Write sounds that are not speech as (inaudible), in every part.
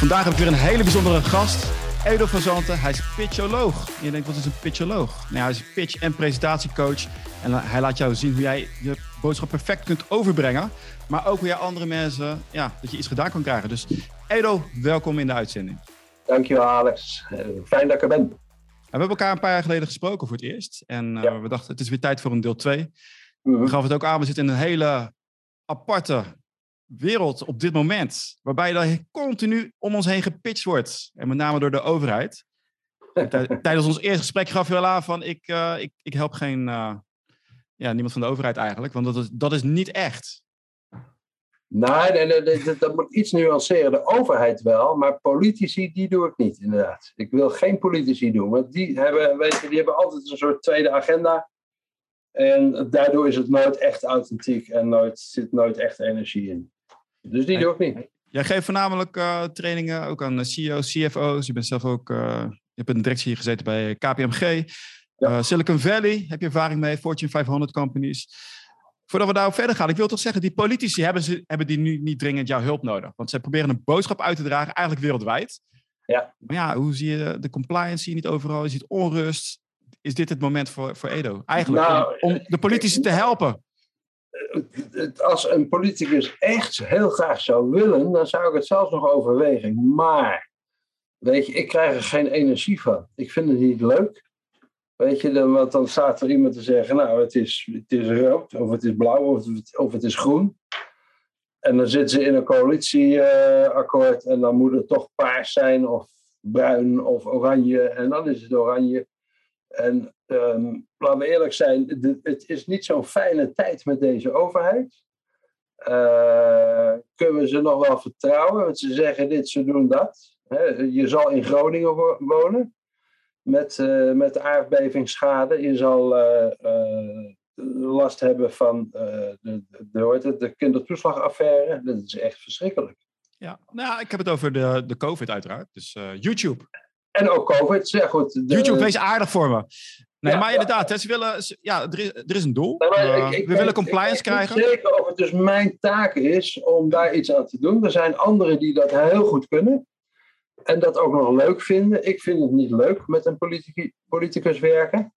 Vandaag heb ik weer een hele bijzondere gast. Edo van Zanten, hij is pitcholoog. En je denkt, wat is een pitcholoog? Nou, hij is pitch- en presentatiecoach. En eh, hij laat jou zien hoe jij je boodschap perfect kunt overbrengen. Maar ook hoe jij andere mensen, ja, dat je iets gedaan kan krijgen. Dus Edo, welkom in de uitzending. Dankjewel Alex. Uh, fijn dat ik er ben. we hebben elkaar een paar jaar geleden gesproken voor het eerst. En uh, ja. we dachten, het is weer tijd voor een deel 2. Mm -hmm. We gaven het ook aan, we zitten in een hele aparte wereld op dit moment. Waarbij er continu om ons heen gepitcht wordt. En met name door de overheid. Tijdens ons eerste gesprek gaf je wel aan van ik, uh, ik, ik help geen, uh, ja, niemand van de overheid eigenlijk. Want dat is, dat is niet echt. Nee, nee dat moet iets nuanceren. De overheid wel, maar politici, die doe ik niet, inderdaad. Ik wil geen politici doen, want die hebben, weet je, die hebben altijd een soort tweede agenda. En daardoor is het nooit echt authentiek en nooit, zit nooit echt energie in. Dus die doe ik niet. Jij geeft voornamelijk uh, trainingen ook aan CEO's, CFO's. Je bent zelf ook, uh, je hebt in de directie gezeten bij KPMG. Ja. Uh, Silicon Valley heb je ervaring mee, Fortune 500 companies. Voordat we daarop verder gaan, ik wil toch zeggen, die politici hebben, ze, hebben die nu niet dringend jouw hulp nodig. Want ze proberen een boodschap uit te dragen, eigenlijk wereldwijd. Ja. Maar ja, hoe zie je de compliance zie je niet overal? Je ziet onrust. Is dit het moment voor, voor Edo? Eigenlijk nou, om, om de politici te helpen als een politicus echt heel graag zou willen, dan zou ik het zelfs nog overwegen. Maar, weet je, ik krijg er geen energie van. Ik vind het niet leuk. Weet je, dan, want dan staat er iemand te zeggen, nou, het is, het is rood, of het is blauw, of het, of het is groen. En dan zitten ze in een coalitieakkoord uh, en dan moet het toch paars zijn, of bruin, of oranje. En dan is het oranje. En um, laten we eerlijk zijn, de, het is niet zo'n fijne tijd met deze overheid. Uh, kunnen we ze nog wel vertrouwen? Want ze zeggen dit, ze doen dat. He, je zal in Groningen wo wonen met, uh, met aardbevingsschade. Je zal uh, last hebben van de, de, de, de kindertoeslagaffaire. Dat is echt verschrikkelijk. Ja, nou, ik heb het over de, de COVID uiteraard. Dus YouTube. En ook COVID, zeg goed. De... YouTube, wees aardig voor me. Nee, ja, maar inderdaad, ja. ze willen, ja, er, is, er is een doel. Nee, ik, we willen compliance ik, krijgen. Ik zeker of het dus mijn taak is om daar iets aan te doen. Er zijn anderen die dat heel goed kunnen. En dat ook nog leuk vinden. Ik vind het niet leuk met een politicus werken.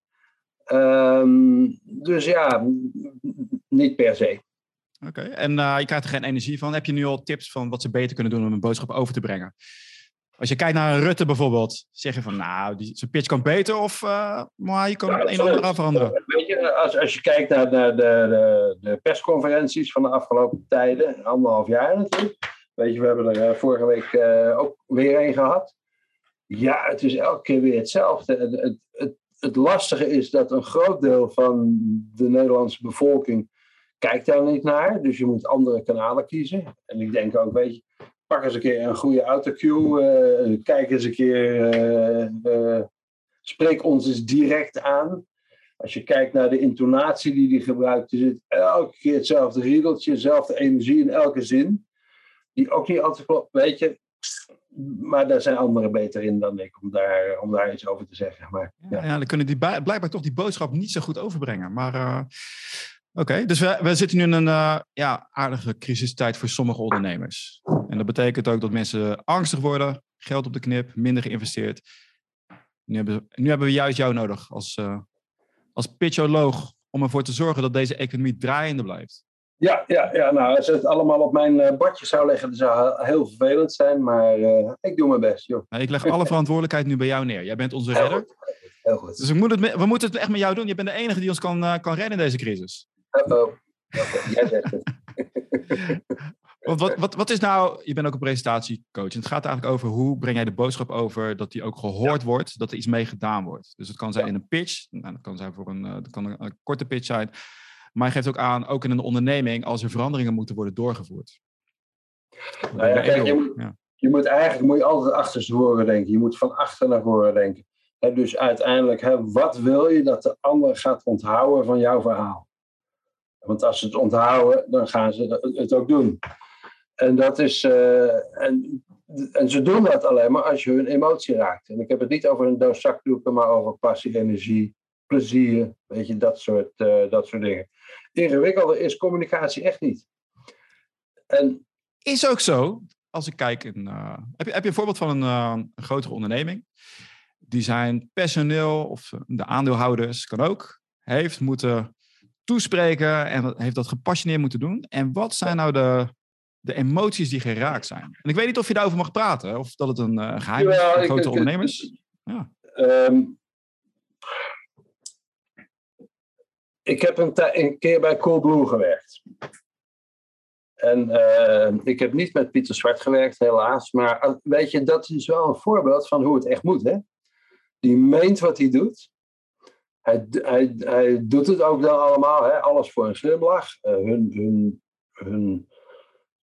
Um, dus ja, niet per se. Oké, okay. en uh, je krijgt er geen energie van. Heb je nu al tips van wat ze beter kunnen doen om een boodschap over te brengen? Als je kijkt naar Rutte bijvoorbeeld, zeg je van nou, die, zijn pitch kan beter of uh, maar je kan ja, een en ander aan veranderen? Weet je, als, als je kijkt naar de, de, de, de, persconferenties van de afgelopen tijden, anderhalf jaar natuurlijk. Weet je, we hebben er uh, vorige week uh, ook weer een gehad. Ja, het is elke keer weer hetzelfde. Het, het, het, het lastige is dat een groot deel van de Nederlandse bevolking kijkt daar niet naar. Dus je moet andere kanalen kiezen. En ik denk ook, weet je, pak eens een keer een goede autocue. Uh, kijk eens een keer. Uh, uh, spreek ons eens direct aan. Als je kijkt naar de intonatie die hij gebruikt, is het elke keer hetzelfde riedeltje, dezelfde energie in elke zin. Die ook niet altijd klopt, weet je. Maar daar zijn anderen beter in dan ik om daar, om daar iets over te zeggen. Maar, ja. Ja, ja, dan kunnen die blijkbaar toch die boodschap niet zo goed overbrengen. Maar Oké, okay, dus we, we, zitten nu in een uh, ja, aardige crisistijd voor sommige ondernemers. En dat betekent ook dat mensen angstig worden, geld op de knip, minder geïnvesteerd. Nu hebben, nu hebben we juist jou nodig als, uh, als pitcholoog om ervoor te zorgen dat deze economie draaiende blijft. Ja, ja, ja nou, als het allemaal op mijn uh, bordje zou leggen, dat zou heel vervelend zijn, maar ik doe mijn best. Joh. Nou, ik leg alle (laughs) verantwoordelijkheid nu bij jou neer. Jij bent onze heel redder. Goed. Heel goed. Dus we moeten, het, we moeten het echt met jou doen. Je bent de enige die ons kan, kan redden in deze crisis. Uh-oh. Jij zegt het. (laughs) Want wat, wat, wat is nou, je bent ook een presentatiecoach. En het gaat eigenlijk over hoe breng jij de boodschap over dat die ook gehoord ja. wordt, dat er iets mee gedaan wordt. Dus het kan zijn ja. in een pitch, nou, dat kan zijn voor een, dat kan een, een, korte pitch zijn. Maar je geeft ook aan, ook in een onderneming, als er veranderingen moeten worden doorgevoerd. Nou ja, kijk, je, moet, ja. je moet eigenlijk moet je altijd achterstevoren denken. Je moet van achter naar voren denken. He, dus uiteindelijk, he, wat wil je dat de ander gaat onthouden van jouw verhaal? Want als ze het onthouden, dan gaan ze het ook doen. En dat is. Uh, en, en ze doen dat alleen maar als je hun emotie raakt. En ik heb het niet over een doos zakdoeken, maar over passie, energie, plezier. Weet je, dat soort, uh, dat soort dingen. Ingewikkelder is communicatie echt niet. En, is ook zo. als ik kijk in. heb, je, heb je een voorbeeld van een, een grotere onderneming? Die zijn personeel of de aandeelhouders, kan ook, heeft moeten toespreken en heeft dat gepassioneerd moeten doen. En wat zijn nou de, de emoties die geraakt zijn? En ik weet niet of je daarover mag praten, of dat het een uh, geheim is van grote ondernemers. Ja. Ehm, ik heb een, een, keer bij Coolblue gewerkt. En uh, ik heb niet met Pieter Zwart gewerkt, helaas. Maar eh, weet je, dat is wel een voorbeeld van hoe het echt moet. Hè? Die meent wat hij doet. Hij, doet het ook dan allemaal, hè? alles voor een glimlach. Uh, hun, hun, hun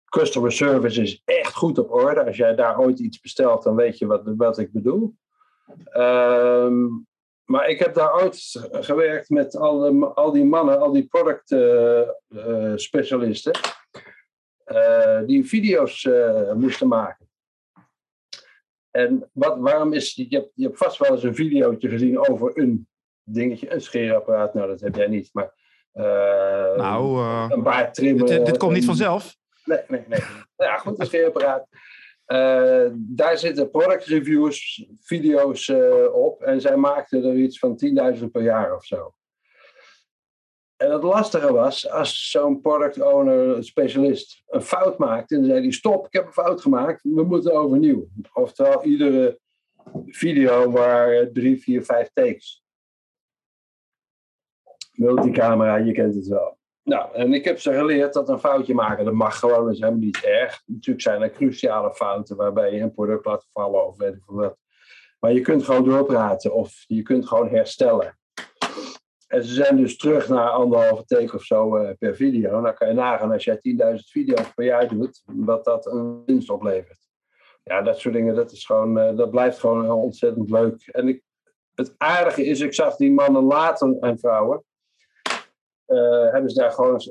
customer service is echt goed op orde. Als jij daar ooit iets bestelt, dan weet je wat, wat ik bedoel. Um, maar ik heb daar ooit gewerkt met al, al die mannen, al die product uh, uh, specialisten, uh, die video's moesten maken. En wat, waarom is, je hebt, je hebt vast wel eens een videootje gezien over een dingetje, een scheerapparaat. Nou, dat heb jij niet, maar nou, een baard trimmen. Dit, dit komt niet vanzelf. Nee, nee, nee. Nou ja, goed, een scheerapparaat. Uh, daar zitten product reviews, video's op. En zij maakten er iets van 10.000 per jaar of zo. En het lastige was, als zo'n product owner, specialist, een fout maakt. En dan zei hij: Stop, ik heb een fout gemaakt, we moeten overnieuw. Oftewel, iedere video waar drie, vier, vijf takes. Multicamera, je kent het wel. Nou, en ik heb ze geleerd dat een foutje maken, dat mag gewoon, dat is helemaal niet erg. Natuurlijk zijn er cruciale fouten waarbij je een product laat vallen of weet ik wat. Maar je kunt gewoon doorpraten of je kunt gewoon herstellen. En ze zijn dus terug naar anderhalve take of zo uh, per video. Dan kan je nagaan als jij 10.000 video's per jaar doet, wat dat een winst oplevert. Ja, dat soort dingen, dat, is gewoon, uh, dat blijft gewoon ontzettend leuk. En ik, het aardige is, ik zag die mannen later en vrouwen, uh, hebben ze daar gewoon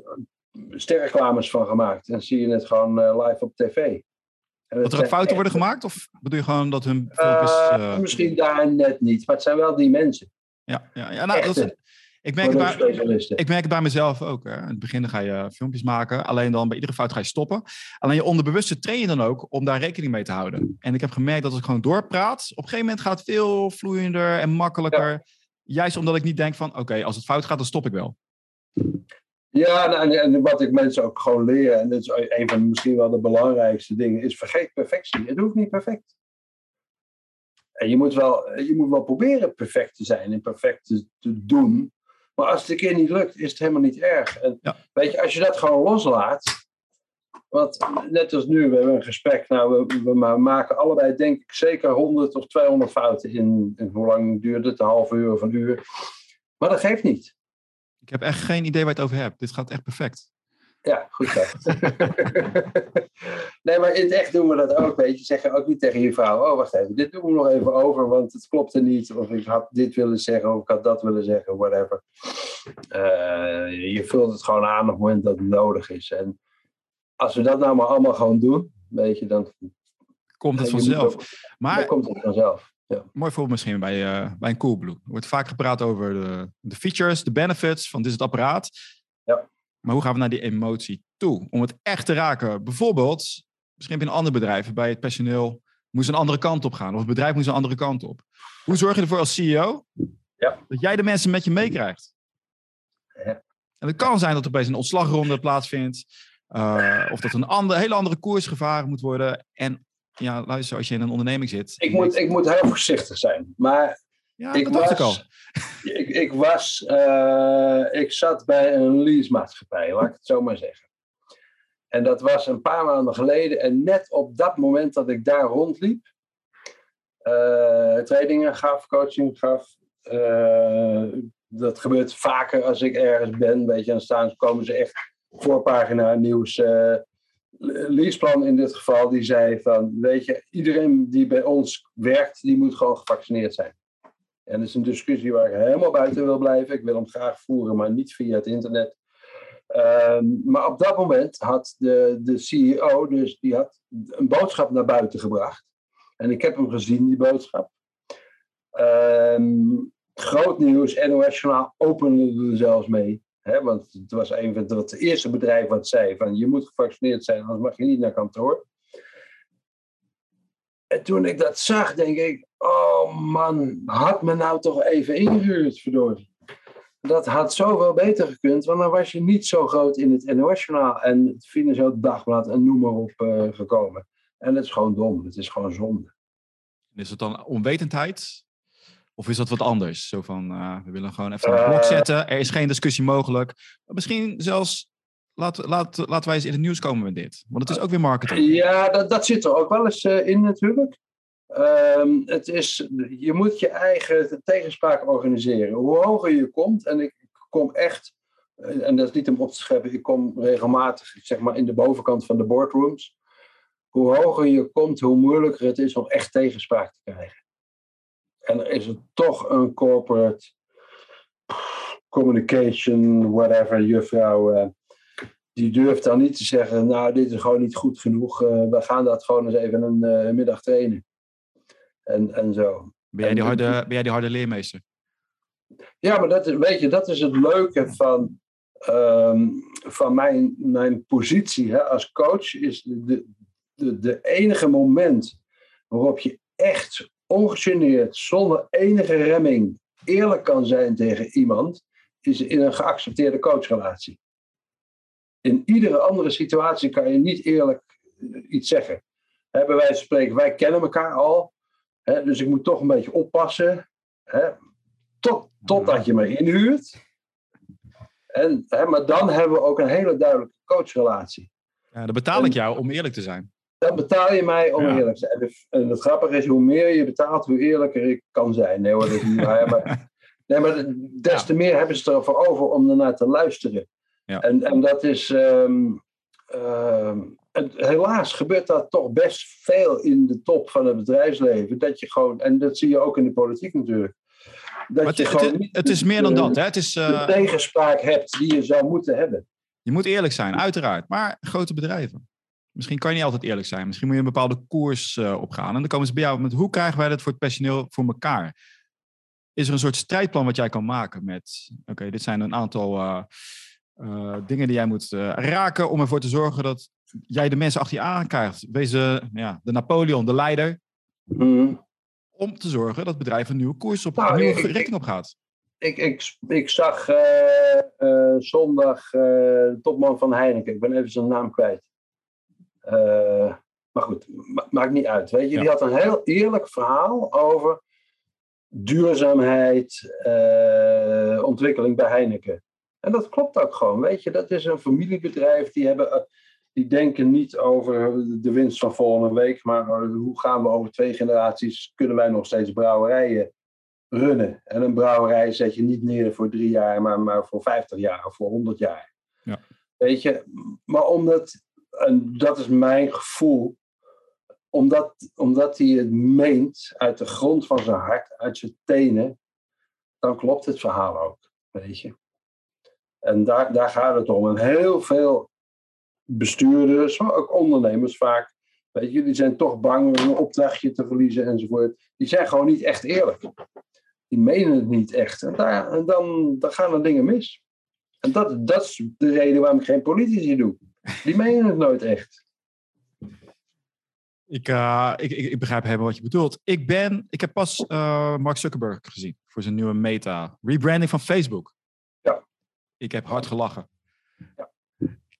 sterreclames van gemaakt. En zie je het gewoon uh, live op tv. Dat er fouten worden gemaakt? Of bedoel je gewoon dat hun filmpjes... Uh, misschien daar net niet, maar het zijn wel die mensen. Ja, ja, ja nou, dat is, ik, merk het bij, ik merk het bij mezelf ook. Hè. In het begin ga je filmpjes maken. Alleen dan bij iedere fout ga je stoppen. Alleen je onderbewuste train je dan ook om daar rekening mee te houden. En ik heb gemerkt dat als ik gewoon doorpraat... op een gegeven moment gaat het veel vloeiender en makkelijker. Ja. Juist omdat ik niet denk van... oké, als het fout gaat, dan stop ik wel. Ja, nou, en, en, wat ik mensen ook gewoon leer, en dat is een van misschien wel de belangrijkste dingen, is vergeet perfectie. Het hoeft niet perfect. En je moet wel, je moet wel proberen perfect te zijn en perfect te, te doen. Maar als het een keer niet lukt, is het helemaal niet erg. En weet je, als je dat gewoon loslaat. Want net als nu, we hebben een gesprek. Nou, we, we maken allebei, denk ik, zeker 100 of 200 fouten in. En hoe lang duurt het? Een half uur of een uur. Maar dat geeft niet. Ik heb echt geen idee waar je het over hebt. Dit gaat echt perfect. Ja, goed zo. (laughs) nee, maar in het echt doen we dat ook, weet je. Zeg je ook niet tegen je vrouw, oh wacht even, dit doen we nog even over, want het klopte niet. Of ik had dit willen zeggen, of ik had dat willen zeggen, whatever. Uh, je vult het gewoon aan op het moment dat het nodig is. En als we dat nou maar allemaal gewoon doen, weet je, dan... Komt het vanzelf. Ook, maar, dan komt het vanzelf. Ja. Mooi voorbeeld misschien bij, uh, bij een Coolblue. Er wordt vaak gepraat over de, de features, de benefits van dit het apparaat. Ja. Maar hoe gaan we naar die emotie toe? Om het echt te raken. Bijvoorbeeld, misschien bij een ander bedrijf, bij het personeel moest een andere kant op gaan. Of het bedrijf moest een andere kant op. Hoe zorg je ervoor als CEO ja. dat jij de mensen met je meekrijgt? Ja. En het kan zijn dat er opeens een ontslagronde plaatsvindt. Uh, of dat een ander, hele andere koers gevaren moet worden. En ja, luister, als je in een onderneming zit. Ik moet, ik moet heel voorzichtig zijn. Maar ja, ik, was, ik, al. ik, ik, was, uh, ik zat bij een leasemaatschappij, laat ik het zo maar zeggen. En dat was een paar maanden geleden. En net op dat moment dat ik daar rondliep, uh, trainingen gaf, coaching gaf. Uh, dat gebeurt vaker als ik ergens ben. Weet je, dan staan, komen ze echt voorpagina nieuws Leaseplan in dit geval, die zei van, weet je, iedereen die bij ons werkt, die moet gewoon gevaccineerd zijn. En dat is een discussie waar ik helemaal buiten wil blijven. Ik wil hem graag voeren, maar niet via het internet. Um, maar op dat moment had de, de CEO, dus die had een boodschap naar buiten gebracht. En ik heb hem gezien, die boodschap. Um, groot nieuws, NOS Journaal opende er zelfs mee want het was een van het eerste bedrijf wat zei van je moet gevaccineerd zijn, anders mag je niet naar kantoor. En toen ik dat zag, denk ik, oh man, had me nou toch even ingehuurd, verdorie. Dat had zoveel beter gekund, want dan was je niet zo groot in het NOS-journaal en het Financieel Dagblad en noem maar op uh, gekomen. En het is gewoon dom, het is gewoon zonde. Is het dan onwetendheid? Of is dat wat anders? Zo van, uh, we willen gewoon even een blok zetten, er is geen discussie mogelijk. Misschien zelfs Laat, laat, laten wij eens in het nieuws komen met dit. Want het is ook weer marketing. Ja, dat, dat zit er ook wel eens uh, in natuurlijk. Um, het is, je moet je eigen tegenspraak organiseren. Hoe hoger je komt, en ik kom echt, en dat is niet om op te scheppen, ik kom regelmatig zeg maar, in de bovenkant van de boardrooms. Hoe hoger je komt, hoe moeilijker het is om echt tegenspraak te krijgen. En er is het toch een corporate communication, whatever, juffrouw. Uh, die durft dan niet te zeggen, nou, dit is gewoon niet goed genoeg. Uh, we gaan dat gewoon eens even een uh, middag trainen. En, en zo. Ben jij, die harde, ben jij die harde leermeester? Ja, maar dat, weet je, dat is het leuke van, um, van mijn, mijn positie hè, als coach. Is de, de, de enige moment waarop je echt ongegeneerd, zonder enige remming, eerlijk kan zijn tegen iemand, is in een geaccepteerde coachrelatie in iedere andere situatie kan je niet eerlijk eh, iets zeggen. Hè, bij wijze van spreken, wij kennen elkaar al. Hè, dus ik moet toch een beetje oppassen. Hè, tot, totdat je me inhuurt. En, hè, maar dan hebben we ook een hele duidelijke coachrelatie. Ja, dan betaal ik jou om eerlijk te zijn. Dan betaal je mij om eerlijk te zijn. En het grappige is, hoe meer je betaalt, hoe eerlijker ik kan zijn. Nee hoor, dat is niet waar. Maar, (laughs) nee, maar des te meer hebben ze ervoor over om ernaar te luisteren. Ja. En, en dat is. Um, helaas gebeurt dat toch best veel in de top van het bedrijfsleven. Dat je gewoon, en dat zie je ook in de politiek natuurlijk. Dat het, je gewoon het, het, is meer dan dat. Hè? Het is, uh, de tegenspraak hebt die je zou moeten hebben. Je moet eerlijk zijn, uiteraard. Maar grote bedrijven. Misschien kan je niet altijd eerlijk zijn. Misschien moet je een bepaalde koers uh, opgaan. En dan komen ze bij jou met hoe krijgen wij dat voor het personeel voor elkaar? Is er een soort strijdplan wat jij kan maken met... Oké, dit zijn een aantal... Uh, uh, dingen die jij moet raken om ervoor te zorgen dat jij de mensen achter je aan krijgt. Wees uh, ja, de Napoleon, de leider. Mm. Om te zorgen dat het bedrijf een nieuwe koers op, nou, een nieuwe ik, richting op gaat. Ik, ik, ik zag zondag de topman van Heineken. Ik ben even zijn naam kwijt. Maar goed, ma maakt niet uit. Weet je, ja. die had een heel eerlijk verhaal over duurzaamheid, ontwikkeling bij Heineken. En dat klopt ook gewoon, weet je. Dat is een familiebedrijf, die, hebben, eh, die denken niet over de winst van volgende week, maar eh, hoe gaan we over twee generaties, kunnen wij nog steeds brouwerijen runnen. En een brouwerij zet je niet neer voor drie jaar, maar, maar voor vijftig jaar of voor honderd jaar. Ja. Weet je, maar omdat, en dat is mijn gevoel, omdat, omdat hij het meent uit de grond van zijn hart, uit zijn tenen, dan klopt het verhaal ook, weet je. En daar, daar gaat het om. En heel veel bestuurders, maar ook ondernemers vaak, weet je, die zijn toch bang om een opdrachtje te verliezen enzovoort. Die zijn gewoon niet echt eerlijk. Die menen het niet echt. En, daar, en dan, dan gaan er dingen mis. En dat, dat is de reden waarom ik geen politici doe. Die menen het nooit echt. Ik, uh, ik, ik, ik, begrijp helemaal wat je bedoelt. Ik, ben, ik heb pas uh, Mark Zuckerberg gezien voor zijn nieuwe meta. Rebranding van Facebook. Ik heb hard gelachen. Ja.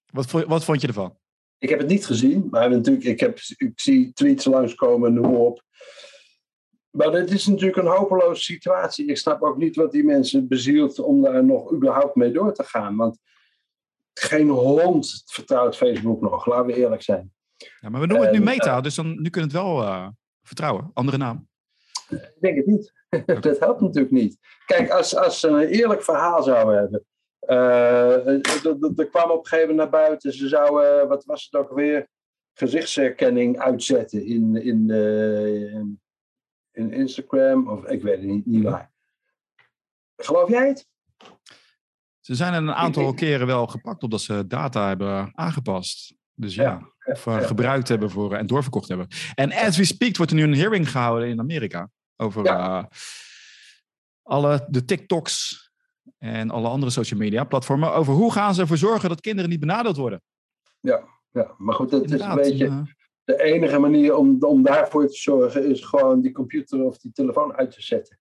Wat, wat vond je ervan? Ik heb het niet gezien, maar natuurlijk, ik, heb, ik zie tweets langskomen, noem op. Maar het is natuurlijk een hopeloze situatie. Ik snap ook niet wat die mensen bezielt om daar nog überhaupt mee door te gaan. Want geen hond vertrouwt Facebook nog, laten we eerlijk zijn. Ja, maar we noemen het nu Meta, dus dan, nu kunnen we het wel uh, vertrouwen. Andere naam. Ik denk het niet. (laughs) dat helpt natuurlijk niet. Kijk, als, als ze een eerlijk verhaal zouden hebben, uh, er kwam op een gegeven moment naar buiten, ze zouden, wat was het ook weer, gezichtsherkenning uitzetten in, in, de, in Instagram, of ik weet het niet, niet waar. Geloof jij het? Ze zijn een aantal keren wel gepakt omdat ze data hebben aangepast. Dus ja, of uh, gebruikt hebben voor, en doorverkocht hebben. En as we speak wordt er nu een hearing gehouden in Amerika over uh, alle de TikToks en alle andere social media platformen over hoe gaan ze ervoor zorgen dat kinderen niet benadeeld worden. Ja, ja maar goed, het is een beetje. de enige manier om, om daarvoor te zorgen is gewoon die computer of die telefoon uit te zetten.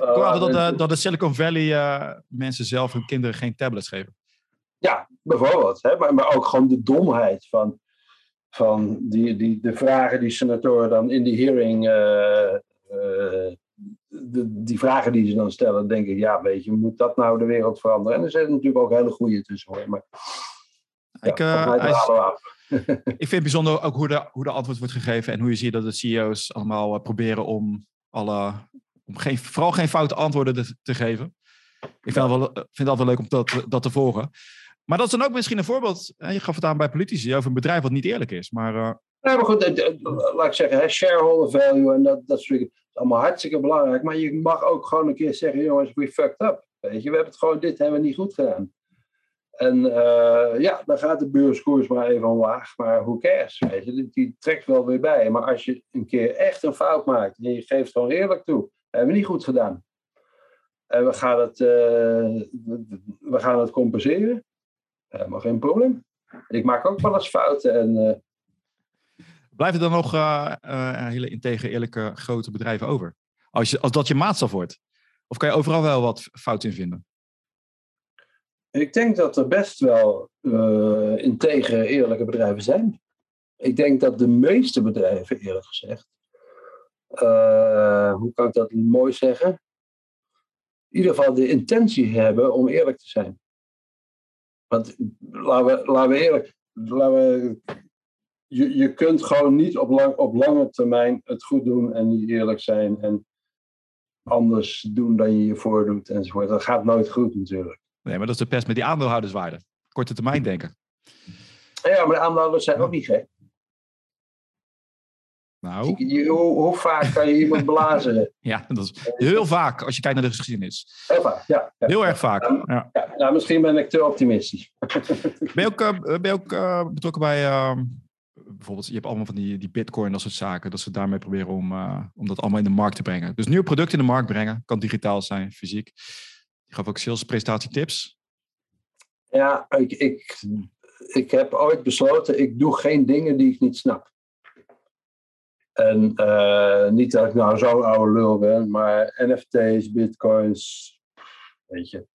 Uh, dat, de, dat de Silicon Valley uh, mensen zelf hun kinderen geen tablets geven. Ja, bijvoorbeeld. Hè? Maar, maar ook gewoon de domheid van, van die, die, de vragen die senatoren dan in die hearing. De, die vragen die ze dan stellen, denk ik, ja, weet je, moet dat nou de wereld veranderen? En er zitten natuurlijk ook hele goede tussen hoor. Maar, ik, ja, (laughs) ik vind het bijzonder ook hoe de, hoe de antwoord wordt gegeven en hoe je ziet dat de CEO's allemaal proberen om alle om geen, vooral geen foute antwoorden te, geven. Ik vind, het wel, vind het altijd leuk om dat, dat te volgen. Maar dat is dan ook misschien een voorbeeld. Je gaf het aan bij politici over een bedrijf wat niet eerlijk is. Maar, uh... ja, maar goed, laat ik zeggen, hè, shareholder value en dat, dat soort is allemaal hartstikke belangrijk. Maar je mag ook gewoon een keer zeggen, jongens, we fucked up. Weet je, we hebben het gewoon, dit hebben we niet goed gedaan. En uh, ja, dan gaat de beurskoers maar even omlaag. Maar who cares? Weet je, die, die, trekt wel weer bij. Maar als je een keer echt een fout maakt en je geeft gewoon eerlijk toe hebben we niet goed gedaan. En we gaan het, uh, we gaan het compenseren. Helemaal geen probleem. Ik maak ook wel eens fouten. En, uh... Blijven er nog uh, hele integer, eerlijke grote bedrijven over? Als, je, als dat je maatstaf wordt? Of kan je overal wel wat fout in vinden? Ik denk dat er best wel uh, integere, eerlijke bedrijven zijn. Ik denk dat de meeste bedrijven, eerlijk gezegd, uh, hoe kan ik dat mooi zeggen? In ieder geval de intentie hebben om eerlijk te zijn. Want laten we, laten we eerlijk, laten we, je, je kunt gewoon niet op, lang, op lange termijn het goed doen en niet eerlijk zijn en anders doen dan je je voordoet enzovoort. Dat gaat nooit goed natuurlijk. Nee, maar dat is de pest met die aandeelhouderswaarde. Korte termijn denken. Ja, maar de aandeelhouders zijn ook niet gek. Nou. hoe, hoe, vaak kan je iemand blazen? (laughs) ja, dat is heel vaak als je kijkt naar de geschiedenis. Heel vaak, ja. ja. Heel erg vaak. Ja. ja. nou, misschien ben ik te optimistisch. (laughs) ben je ook, uh, ben je ook uh, betrokken bij, uh, bijvoorbeeld, je hebt allemaal van die, die bitcoin, dat soort zaken, dat ze daarmee proberen om, om dat allemaal in de markt te brengen. Dus nieuw product in de markt brengen, kan digitaal zijn, fysiek. Je gaf ook sales presentatietips. Ja, ik, ik, ik heb ooit besloten, ik doe geen dingen die ik niet snap. En uh, niet dat ik nou zo'n oude lul ben, maar NFT's, bitcoins, weet je.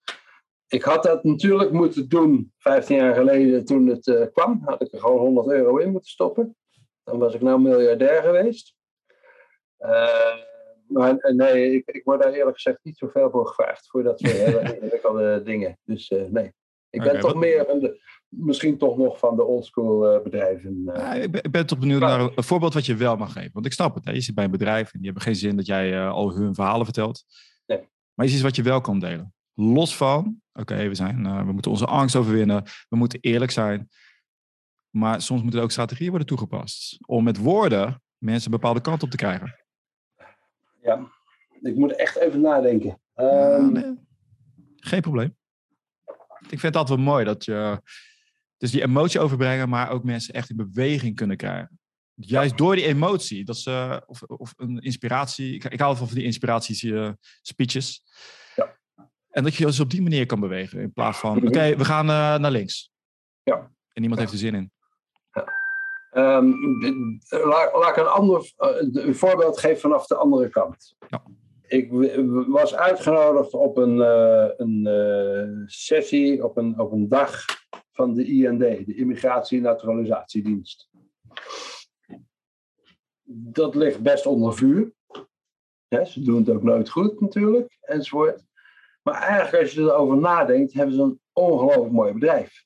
Ik had dat natuurlijk moeten doen 15 jaar geleden toen het uh, kwam. Had ik er gewoon 100 euro in moeten stoppen. Dan was ik nou miljardair geweest. Uh, maar nee, ik, ik word daar eerlijk gezegd niet zoveel voor gevraagd. Voor dat soort (laughs) hele ingewikkelde dingen. Dus nee. Ik ben toch meer van de, misschien toch nog van de oldschool uh, bedrijven. Uh, ja, ik, ben, ik, ben, toch benieuwd naar een voorbeeld wat je wel mag geven. Want ik snap het, hè? je zit bij een bedrijf en die hebben geen zin dat jij uh, al hun verhalen vertelt. Nee. Maar is iets wat je wel kan delen. Los van, oké, we we, we moeten onze angst overwinnen, we moeten eerlijk zijn. Maar soms moeten er ook strategieën worden toegepast. Om met woorden mensen een bepaalde kant op te krijgen. Ja, ik moet echt even nadenken. Um... nee. Geen probleem. Ik vind het altijd wel mooi dat je dus die emotie overbrengen, maar ook mensen echt in beweging kunnen krijgen. Juist door die emotie, dat ze, of, of een inspiratie, ik, ik hou van die inspiratie uh, speeches. Ja. En dat je dus op die manier kan bewegen, in plaats van, oké, we gaan uh, naar links. Ja. En niemand heeft er zin in. Um, laat, laat, ik een ander uh, een voorbeeld geven vanaf de andere kant. Ja. Ik was uitgenodigd op een, uh, een sessie, op een, op een dag van de IND, de Immigratie- en Naturalisatiedienst. Dat ligt best onder vuur. ze doen het ook nooit goed natuurlijk, enzovoort. Maar eigenlijk als je erover nadenkt, hebben ze een ongelooflijk mooi bedrijf.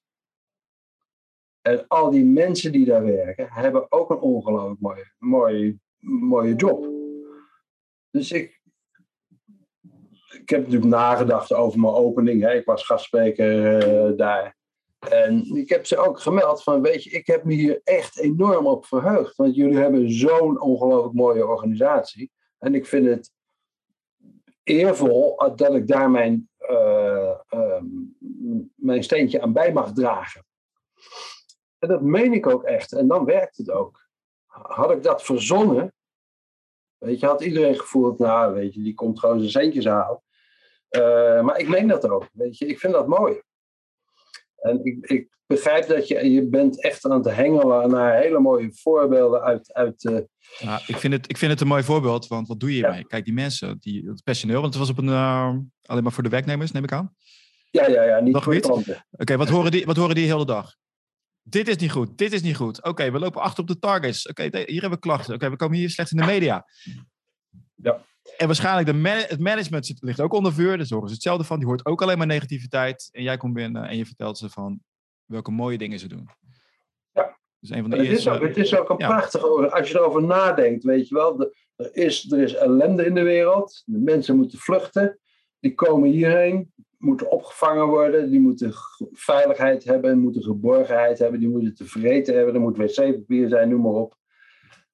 En al die mensen die daar werken, hebben ook een ongelooflijk mooie, mooie, mooie job. Dus ik, ik heb natuurlijk nagedacht over mijn opening. Hè. Ik was gastspreker uh, daar. En ik heb ze ook gemeld van, weet je, ik heb me hier echt enorm op verheugd. Want jullie hebben zo'n ongelooflijk mooie organisatie. En ik vind het eervol dat ik daar mijn, uh, uh, mijn steentje aan bij mag dragen. En dat meen ik ook echt. En dan werkt het ook. Had ik dat verzonnen, weet je, had iedereen gevoeld, nou, weet je, die komt gewoon zijn centjes halen. Uh, maar ik meen dat ook, weet je, ik vind dat mooi. En ik, ik begrijp dat je, je bent echt aan het hengelen naar hele mooie voorbeelden uit... uit uh... ja, ik, vind het, ik vind het een mooi voorbeeld, want wat doe je hiermee? Kijk, die mensen, die, het personeel, want het was op een, uh, alleen maar voor de werknemers, neem ik aan? Ja, ja, ja, niet voor Oké, okay, wat, horen die, wat horen die de hele dag? Dit is niet goed, dit is niet goed. Oké, we lopen achter op de targets. Oké, hier hebben we klachten. Oké, we komen hier slecht in de media. Ja. En waarschijnlijk de man het management zit, ligt ook onder vuur. Dus horen ze hetzelfde van. Die hoort ook alleen maar negativiteit. En jij komt binnen en je vertelt ze van welke mooie dingen ze doen. Ja. Dus een van de het, eerste, is ook, het is ook een ja. prachtige... Als je erover nadenkt, weet je wel. De, er, is, er is ellende in de wereld. De mensen moeten vluchten. Die komen hierheen. Moeten opgevangen worden. Die moeten veiligheid hebben. Moeten geborgenheid hebben. Die moeten tevreden hebben. Er moet wc-papier zijn, noem maar op.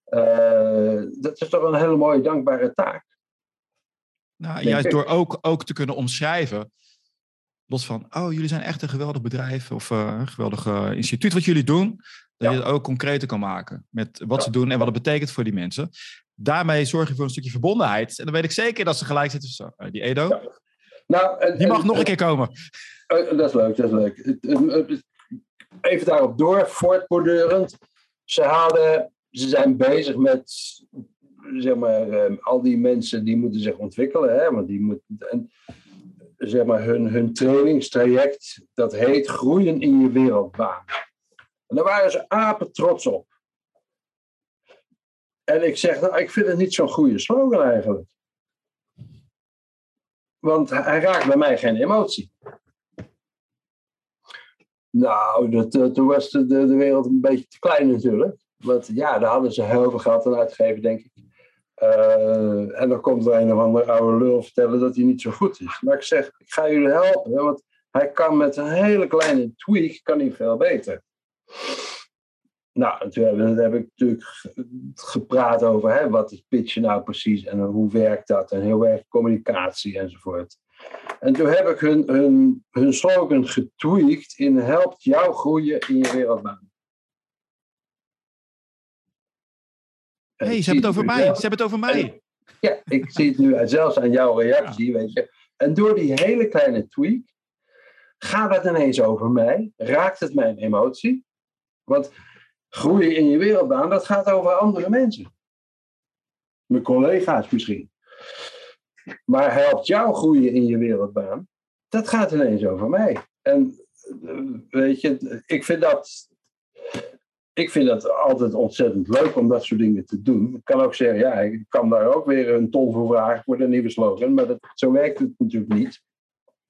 Uh, dat is toch een hele mooie, dankbare taak. Nou, juist door ook, ook te kunnen omschrijven. Los van, oh, jullie zijn echt een geweldig bedrijf of uh, een geweldig uh, instituut wat jullie doen. Dat je het ook concreter kan maken met wat ze doen en wat het betekent voor die mensen. Daarmee zorg je voor een stukje verbondenheid. En dan weet ik zeker dat ze gelijk zitten. Zo, uh, die Edo, nou, en, die mag en, nog een keer komen. dat is leuk, dat is leuk. Even daarop door, voortbordurend. Ze hadden, ze zijn bezig met zeg maar, ehm, al die mensen die moeten zich ontwikkelen. Hè, want die moeten, en, zeg maar, hun, hun trainingstraject, dat heet Groeien in je wereldbaan. En daar waren ze apen trots op. En ik zeg, nou, ik vind het niet zo'n goede slogan eigenlijk. Want hij raakt bij mij geen emotie. Nou, dat, eh, toen was de, de, de wereld een beetje te klein natuurlijk. Want ja, daar hadden ze heel veel geld aan uitgegeven, denk ik. Uh, en dan komt er een of andere oude lul vertellen dat hij niet zo goed is. Maar ik zeg, ik ga jullie helpen. Want hij kan met een hele kleine tweak kan hij veel beter. Nou, en toen heb, heb ik natuurlijk gepraat over hè, wat is pitchen nou precies en hoe werkt dat en hoe werkt communicatie enzovoort. En toen heb ik hun, hun, hun slogan getweakt in helpt jou groeien in je wereldbaan. Hey, ze hebben het over mij. Ze hebben het over mij. ja, ik zie het nu zelfs aan jouw reactie, weet je. En door die hele kleine tweak gaat het ineens over mij, raakt het mijn emotie. Want groeien in je wereldbaan, dat gaat over andere mensen. Mijn collega's misschien. Maar helpt jou groeien in je wereldbaan, dat gaat ineens over mij. En eh, weet je, ik vind dat ik vind het altijd ontzettend leuk om dat soort dingen te doen. Ik kan ook zeggen, ja, ik kan daar ook weer een ton voor vragen voor de nieuwe slogan. Maar dat, zo werkt het natuurlijk niet.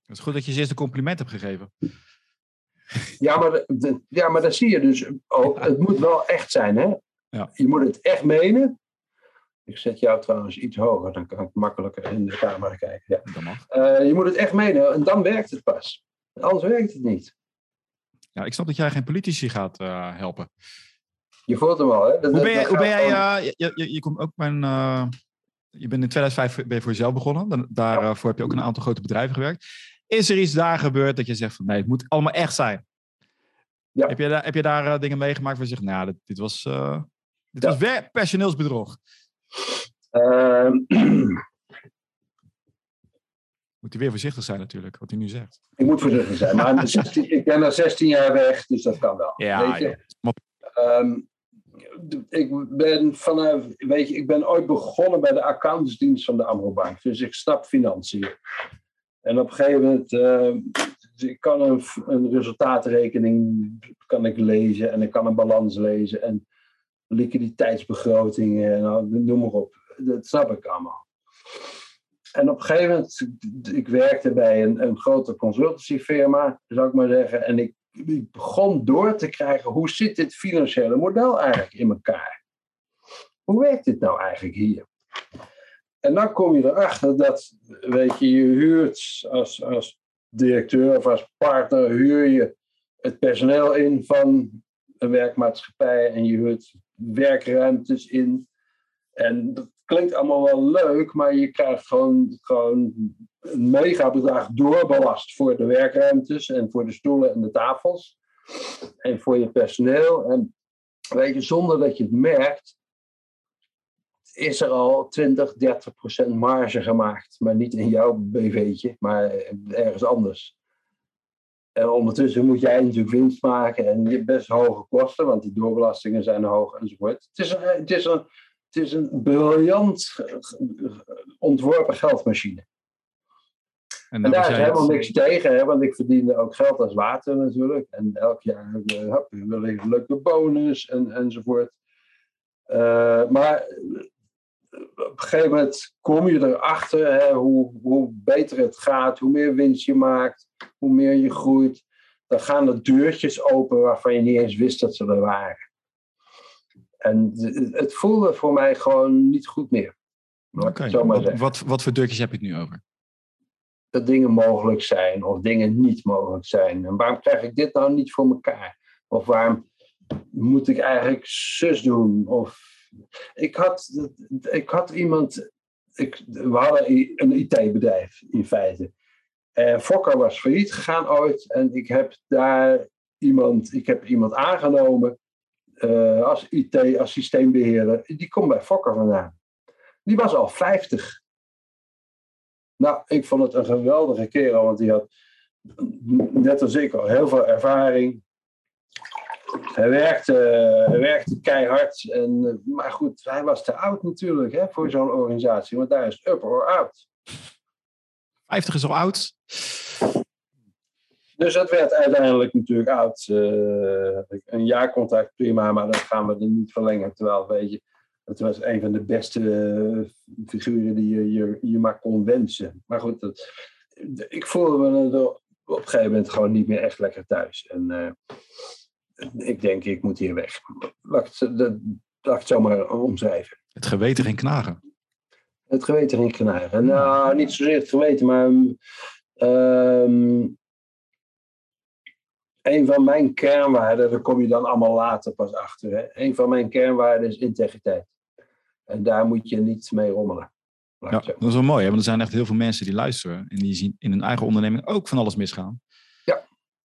Het is goed dat je ze eerst een compliment hebt gegeven. Ja, maar, de, ja, maar dat zie je dus ook. Het moet wel echt zijn, hè? Ja. Je moet het echt menen. Ik zet jou trouwens iets hoger, dan kan ik makkelijker in de camera kijken. Ja. Dat mag. Uh, je moet het echt menen en dan werkt het pas. Anders werkt het niet. Ja, ik snap dat jij geen politici gaat uh, helpen. Je voelt hem al, hè? Dat, hoe ben, jij, hoe ben jij uh, je, je, je, komt ook mijn, uh, je bent in 2005 ben je voor jezelf begonnen. Dan, daarvoor heb je ook een aantal grote bedrijven gewerkt. Is er iets daar gebeurd dat je zegt van nee, het moet allemaal echt zijn? Ja. Heb je, daar, heb je daar dingen meegemaakt waar je zegt, nou, dit, dit was, dit ja. was personeelsbedrog? (clears throat) Ehm, moet hij weer voorzichtig zijn natuurlijk, wat hij nu zegt. Ik moet voorzichtig zijn, maar (laughs) 16, ik ben al 16 jaar weg, dus dat kan wel. Ja, weet je? Um, ik ben vanaf, weet je, ik ben ooit begonnen bij de accountantsdienst van de Amrobank, dus ik snap financiën. En op een gegeven moment, uh, ik kan een, een resultaatrekening kan ik lezen en ik kan een balans lezen en liquiditeitsbegrotingen en noem maar op. Dat snap ik allemaal. En op een gegeven moment, ik werkte bij een, een grote consultancyfirma, zou ik maar zeggen. En ik, begon door te krijgen, hoe zit dit financiële model eigenlijk in elkaar? Hoe werkt dit nou eigenlijk hier? En dan kom je erachter dat, weet je, je huurt als, als directeur of als partner, huur je het personeel in van een werkmaatschappij en je huurt werkruimtes in. En klinkt allemaal wel leuk, maar je krijgt gewoon, gewoon een mega bedrag doorbelast voor de werkruimtes en voor de stoelen en de tafels. En voor je personeel. En weet je, zonder dat je het merkt, is er al 20, 30 procent marge gemaakt. Maar niet in jouw BV'tje, maar ergens anders. En ondertussen moet jij natuurlijk winst maken en je hebt best hoge kosten, want die doorbelastingen zijn hoog enzovoort. Het is een, het is een, het is een briljant ontworpen geldmachine. En, en daar is helemaal niks tegen, hè, want ik verdiende ook geld als water natuurlijk. En elk jaar uh, wil ik een leuke bonus en, enzovoort. Uh, maar op een gegeven moment kom je erachter hè, hoe, hoe beter het gaat, hoe meer winst je maakt, hoe meer je groeit. Dan gaan er deurtjes open waarvan je niet eens wist dat ze er waren. En het voelde voor mij gewoon niet goed meer. Okay. Wat, wat, wat voor deurtjes heb je het nu over? Dat dingen mogelijk zijn of dingen niet mogelijk zijn. En waarom krijg ik dit nou niet voor elkaar? Of waarom moet ik eigenlijk zus doen? Of ik had, ik had iemand, ik, we hadden een IT-bedrijf in feite. En Fokker was failliet gegaan ooit en ik heb daar iemand, ik heb iemand aangenomen uh, als IT, als systeembeheerder. Die komt bij Fokker vandaan. Die was al 50. Nou, ik vond het een geweldige kerel, want die had net als ik al heel veel ervaring. Hij werkte, hij werkte keihard. En, eh, maar goed, hij was te oud natuurlijk hè, voor zo'n organisatie. Want daar is up or out. 50 is al oud. Dus dat werd uiteindelijk natuurlijk oud. Uh, een jaarcontract prima, maar dan gaan we er niet verlengen. Terwijl, weet je, het was een van de beste uh, figuren die je, je, je, maar kon wensen. Maar goed, dat, ik voelde me op een gegeven moment gewoon niet meer echt lekker thuis. En uh, ik denk, ik moet hier weg. Laat ik, het, laat ik het zomaar omschrijven. Het geweten ging knagen. Het geweten ging knagen. Nou, niet zozeer het geweten, maar um, een van mijn kernwaarden, daar kom je dan allemaal later pas achter. Hè? Een van mijn kernwaarden is integriteit. En daar moet je niet mee rommelen. Ja, dat is wel mooi, hè? want er zijn echt heel veel mensen die luisteren en die zien in hun eigen onderneming ook van alles misgaan.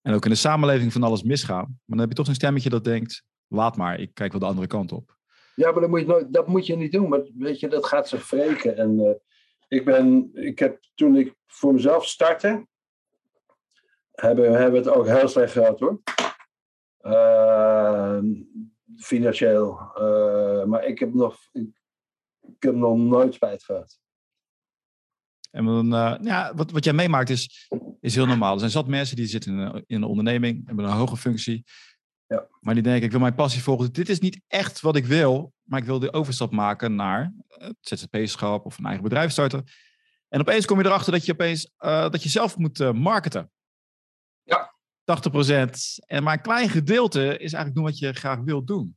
En ook in de samenleving van alles misgaan. Maar dan heb je toch een stemmetje dat denkt, laat maar, ik kijk wel de andere kant op. Ja, maar dat moet je, nooit, dat moet je niet doen. Maar weet je, dat gaat zich wreken. En uh, ik ben, ik heb toen ik voor mezelf startte, hebben, hebben het ook heel slecht gehad hoor. Uh, financieel. Uh, maar ik heb nog, ik, ik, heb nog nooit spijt gehad. En dan, uh, ja, wat, wat jij meemaakt is, is heel normaal. Er zijn zat mensen die zitten in een, in een onderneming, hebben een hoge functie. Ja. Maar die denken, ik wil mijn passie volgen. Dit is niet echt wat ik wil, maar ik wil de overstap maken naar het ZZP-schap of een eigen bedrijf starten. En opeens kom je erachter dat je opeens uh, dat je zelf moet marketen. Ja. 80%. En maar een klein gedeelte is eigenlijk doen wat je graag wilt doen.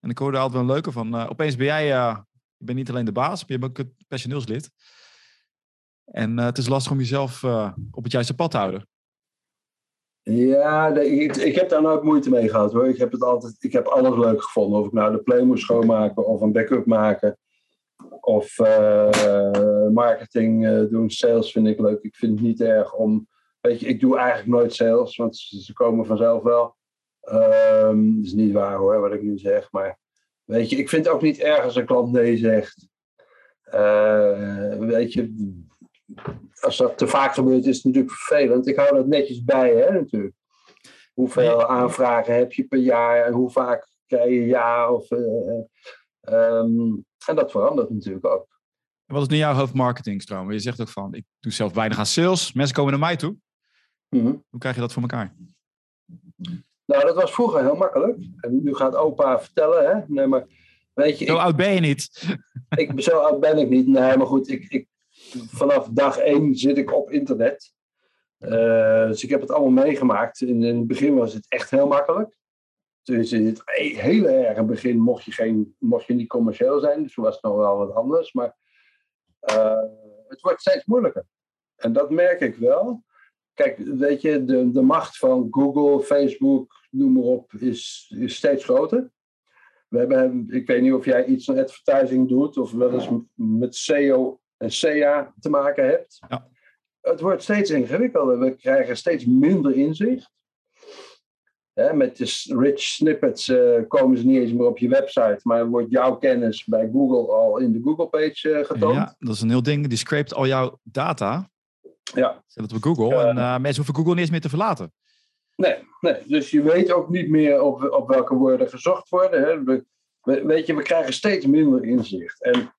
En ik hoorde altijd wel een leuke van, uh, opeens ben jij, je bent niet alleen de baas, je bent ook het personeelslid. En uh, het is lastig om jezelf uh, op het juiste pad te houden. Ja, ik, ik, heb daar nooit moeite mee gehad hoor. Ik heb, het altijd, ik heb alles leuk gevonden. Of ik nou de play moest schoonmaken of een backup maken. Of uh, marketing doen, sales vind ik leuk. Ik vind het niet erg om... Weet je, ik doe eigenlijk nooit sales, want ze komen vanzelf wel. Um, dat is niet waar hoor, wat ik nu zeg. Maar weet je, ik vind het ook niet erg als een klant nee zegt. weet je, als dat te vaak gebeurt, is het natuurlijk vervelend. Ik hou dat netjes bij, hè, natuurlijk. Hoeveel aanvragen heb je per jaar en hoe vaak krijg je ja? Of, uh, um, en dat verandert natuurlijk ook. wat is nu jouw hoofdmarketingstroom? Je zegt ook van, ik doe zelf weinig aan sales. Mensen komen naar mij toe. Mhm. Hoe krijg je dat voor elkaar? Nou, dat was vroeger heel makkelijk. En nu gaat opa vertellen, hè. Nee, maar weet je... Zo oud ben je niet. Ik, zo oud ben ik niet. Nee, maar goed, ik, ik vanaf dag één zit ik op internet. Uh, dus ik heb het allemaal meegemaakt. In, in, het begin was het echt heel makkelijk. Dus in het hele erg begin mocht je, geen, mocht je niet commercieel zijn. Dus was het nog wel wat anders. Maar uh, het wordt steeds moeilijker. En dat merk ik wel. Kijk, weet je, de, de macht van Google, Facebook, noem maar op, is, is steeds groter. We hebben, ik weet niet of jij iets aan advertising doet of wel eens met SEO en CA te maken hebt. Ja. Het wordt steeds ingewikkelder. We krijgen steeds minder inzicht. met de rich snippets uh, komen ze niet eens meer op je website, maar wordt jouw kennis bij Google al in de Google-page uh, getoond. Ja, dat is een heel ding. Die scrapt al jouw data. Ja. Zet het op Google en uh, mensen hoeven Google niet eens meer te verlaten. Nee, nee, dus je weet ook niet meer op, op welke woorden gezocht worden. Hè. We, weet je, we krijgen steeds minder inzicht. En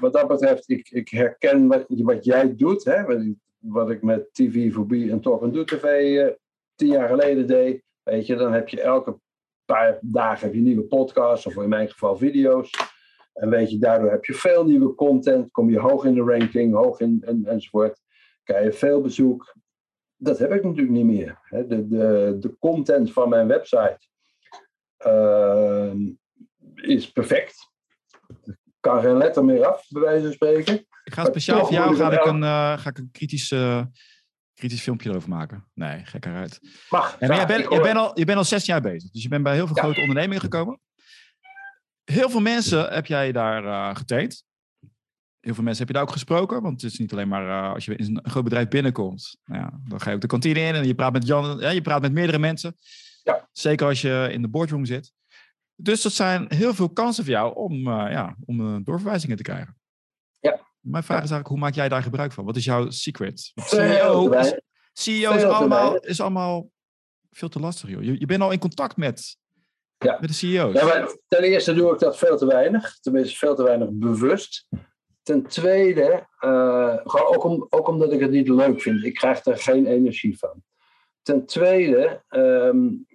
wat dat betreft, ik, ik herken wat, wat jij doet. Hè, wat ik met TV Voorbie en Talk and Do TV uh, tien jaar geleden deed. Weet je, dan heb je elke paar dagen heb je nieuwe podcasts, of in mijn geval video's. En weet je, daardoor heb je veel nieuwe content, kom je hoog in de ranking, hoog in en, enzovoort. Krijg je veel bezoek. Dat heb ik natuurlijk niet meer. De, de, de content van mijn website uh, is perfect. Kan geen letter meer af, bij wijze van spreken. Ik ga speciaal voor jou ga ik een, uh, ga ik een kritisch, uh, kritisch filmpje erover maken. Nee, gek eruit. Mag. En jij, bent, jij, bent al, je bent al 16 jaar bezig. Dus je bent bij heel veel ja. grote ondernemingen gekomen. Heel veel mensen heb jij daar uh, getraind. Heel veel mensen heb je daar ook gesproken. Want het is niet alleen maar uh, als je in een groot bedrijf binnenkomt. Nou ja, dan ga je ook de kantine in en je praat met Jan. Ja, je praat met meerdere mensen. Ja. Zeker als je in de boardroom zit. Dus dat zijn heel veel kansen voor jou om, uh, ja, om doorverwijzingen te krijgen. Ja. Mijn vraag is eigenlijk, hoe maak jij daar gebruik van? Wat is jouw secret? CEO, is, CEO is allemaal, is allemaal veel te lastig, joh. Je, je bent al in contact met, ja. met de CEO's. Ja, maar ten eerste doe ik dat veel te weinig. Tenminste, veel te weinig bewust. Ten tweede, uh, gewoon ook, om, ook omdat ik het niet leuk vind. Ik krijg er geen energie van. Ten tweede, um,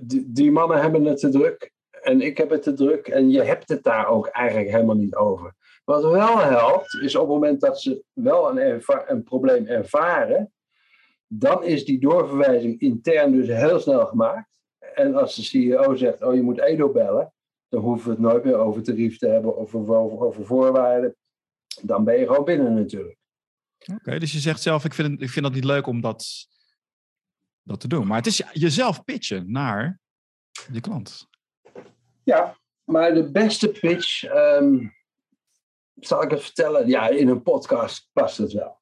die, die mannen hebben het te druk. En ik heb het te druk. En je hebt het daar ook eigenlijk helemaal niet over. Wat wel helpt, is op het moment dat ze wel een, een probleem ervaren, dan is die doorverwijzing intern dus heel snel gemaakt. En als de CEO zegt, oh je moet Edo bellen, dan hoeven we het nooit meer over tarief te hebben of over, over voorwaarden. Dan ben je gewoon binnen natuurlijk. Oké, okay, dus je zegt zelf, ik vind, ik vind dat niet leuk om dat, dat te doen. Maar het is jezelf pitchen naar je klant. Ja, maar de beste pitch, um, zal ik het vertellen? Ja, in een podcast past het wel.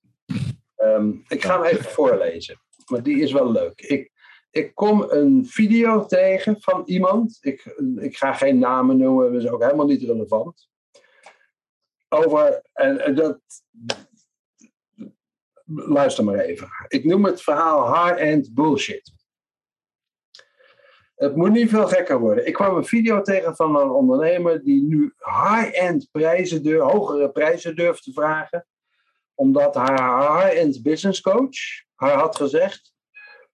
Um, (laughs) ik ga hem even voorlezen, maar die is wel leuk. Ik, ik kom een video tegen van iemand. Ik, ik ga geen namen noemen, dat is ook helemaal niet relevant. Over, en, dat. Luister maar even. Ik noem het verhaal high-end bullshit. Het moet niet veel gekker worden. Ik kwam een video tegen van een ondernemer die nu high-end prijzen, durf, hogere prijzen durft te vragen. Omdat haar high-end business coach haar had gezegd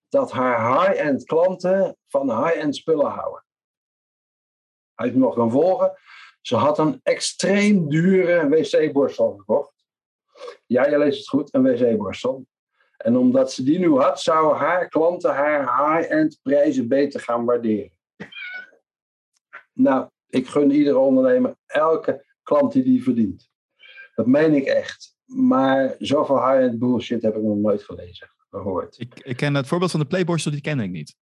dat haar high-end klanten van high-end spullen houden. Hij heeft nog gaan volgen. Ze had een extreem dure wc-borstel gekocht. Ja, je leest het goed, een wc-borstel. En omdat ze die nu had, zouden haar klanten haar high-end prijzen beter gaan waarderen. (laughs) Nou, ik gun iedere ondernemer elke klant die die verdient. Dat meen ik echt. Maar zoveel high-end bullshit heb ik nog nooit gelezen, gehoord. Ik, ik ken het voorbeeld van de playborstel, die ken ik niet.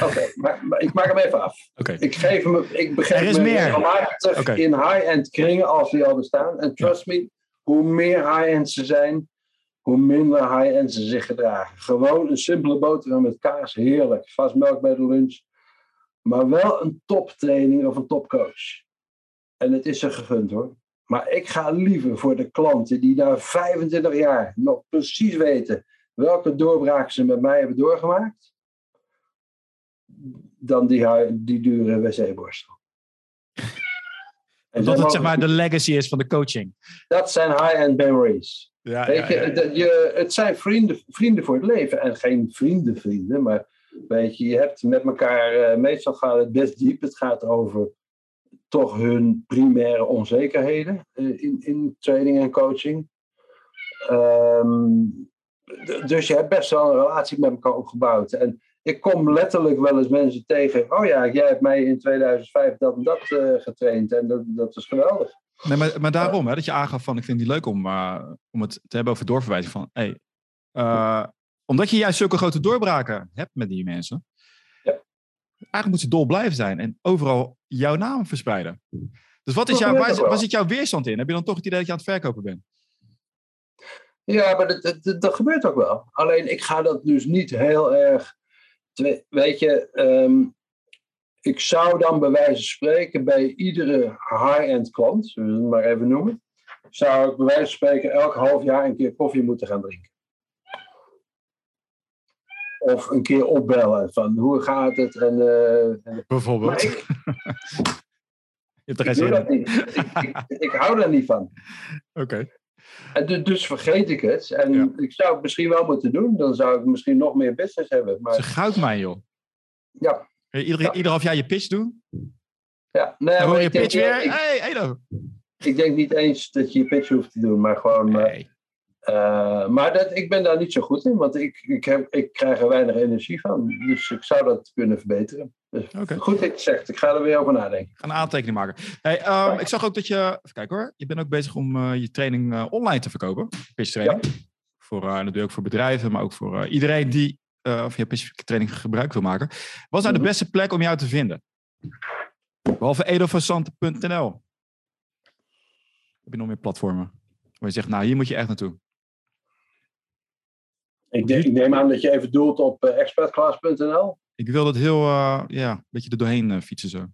Oké, maar, maar, ik maak hem even af. Okay. Ik geef hem, ik begrijp er is me meer. Okay. in high-end kringen als die al bestaan. En trust ja. me, hoe meer high-end ze zijn, hoe minder high-end ze zich gedragen. Gewoon een simpele boterham met kaas, heerlijk. Vast melk bij de lunch. Maar wel een toptraining of een topcoach. En het is ze gegund hoor. Maar ik ga liever voor de klanten die na 25 jaar nog precies weten welke doorbraak ze met mij hebben doorgemaakt, dan die, die dure wc-borstel. (laughs) En dat het zeg maar de legacy is van de coaching. Dat zijn high-end memories. Ja, weet je, ja, ja. je, het zijn vrienden, vrienden voor het leven. En geen vrienden, vrienden. Maar weet je, je hebt met elkaar... Uh, meestal gaat het best diep. Het gaat over toch hun primaire onzekerheden uh, in, in training en coaching. Um, dus je hebt best wel een relatie met elkaar opgebouwd. En ik kom letterlijk wel eens mensen tegen. Oh ja, jij hebt mij in 2005 dat en dat uh, getraind. En dat, dat is geweldig. Nee, maar, maar daarom, hè, dat je aangaf van, ik vind het niet leuk om, uh, om het te hebben over doorverwijzing van, hey, uh, omdat je juist zulke grote doorbraken hebt met die mensen, ja. eigenlijk moet ze dol blijven zijn en overal jouw naam verspreiden. Dus wat is jouw, waar, waar zit jouw weerstand in? Heb je dan toch het idee dat je aan het verkopen bent? Ja, maar dat, dat, dat gebeurt ook wel. Alleen ik ga dat dus niet heel erg, weet je, um, ik zou dan bij wijze van spreken bij iedere high-end klant, zullen we het maar even noemen, zou ik bij wijze van spreken elk half jaar een keer koffie moeten gaan drinken. Of een keer opbellen van hoe gaat het? En, uh, Bijvoorbeeld. Ik, (laughs) je hebt er geen zin in. Ik, ik, hou daar niet van. (laughs) Oké. En dus vergeet ik het. En ik zou het misschien wel moeten doen. Dan zou ik misschien nog meer business hebben. Maar... Het is een goudmijn, joh. Ja. Ieder, ja. ieder half jaar je pitch doen? Ja. Nee, dan hoor je denk, pitch weer. Ik, hey, Edo. Ik denk niet eens dat je je pitch hoeft te doen. Maar gewoon... Nee. Uh, maar dat, ik ben daar niet zo goed in, want ik, ik, heb, ik krijg er weinig energie van. Dus ik zou dat kunnen verbeteren. Dus okay. Goed dat je het zegt, ik ga er weer over nadenken. Ik ga een aantekening maken. Hey, um, ik zag ook dat je, even kijken hoor, je bent ook bezig om uh, je training uh, online te verkopen. Pitch training. Ja. Voor, natuurlijk ook voor bedrijven, maar ook voor iedereen die of je pitch training gebruik wil maken. Wat is nou de beste plek om jou te vinden? Behalve edoversante.nl. Heb je nog meer platformen? Waar je zegt, nou hier moet je echt naartoe. Ik, denk, ik, neem aan dat je even doelt op expertclass.nl. Ik wil dat heel, uh, ja, een beetje er doorheen uh, fietsen zo.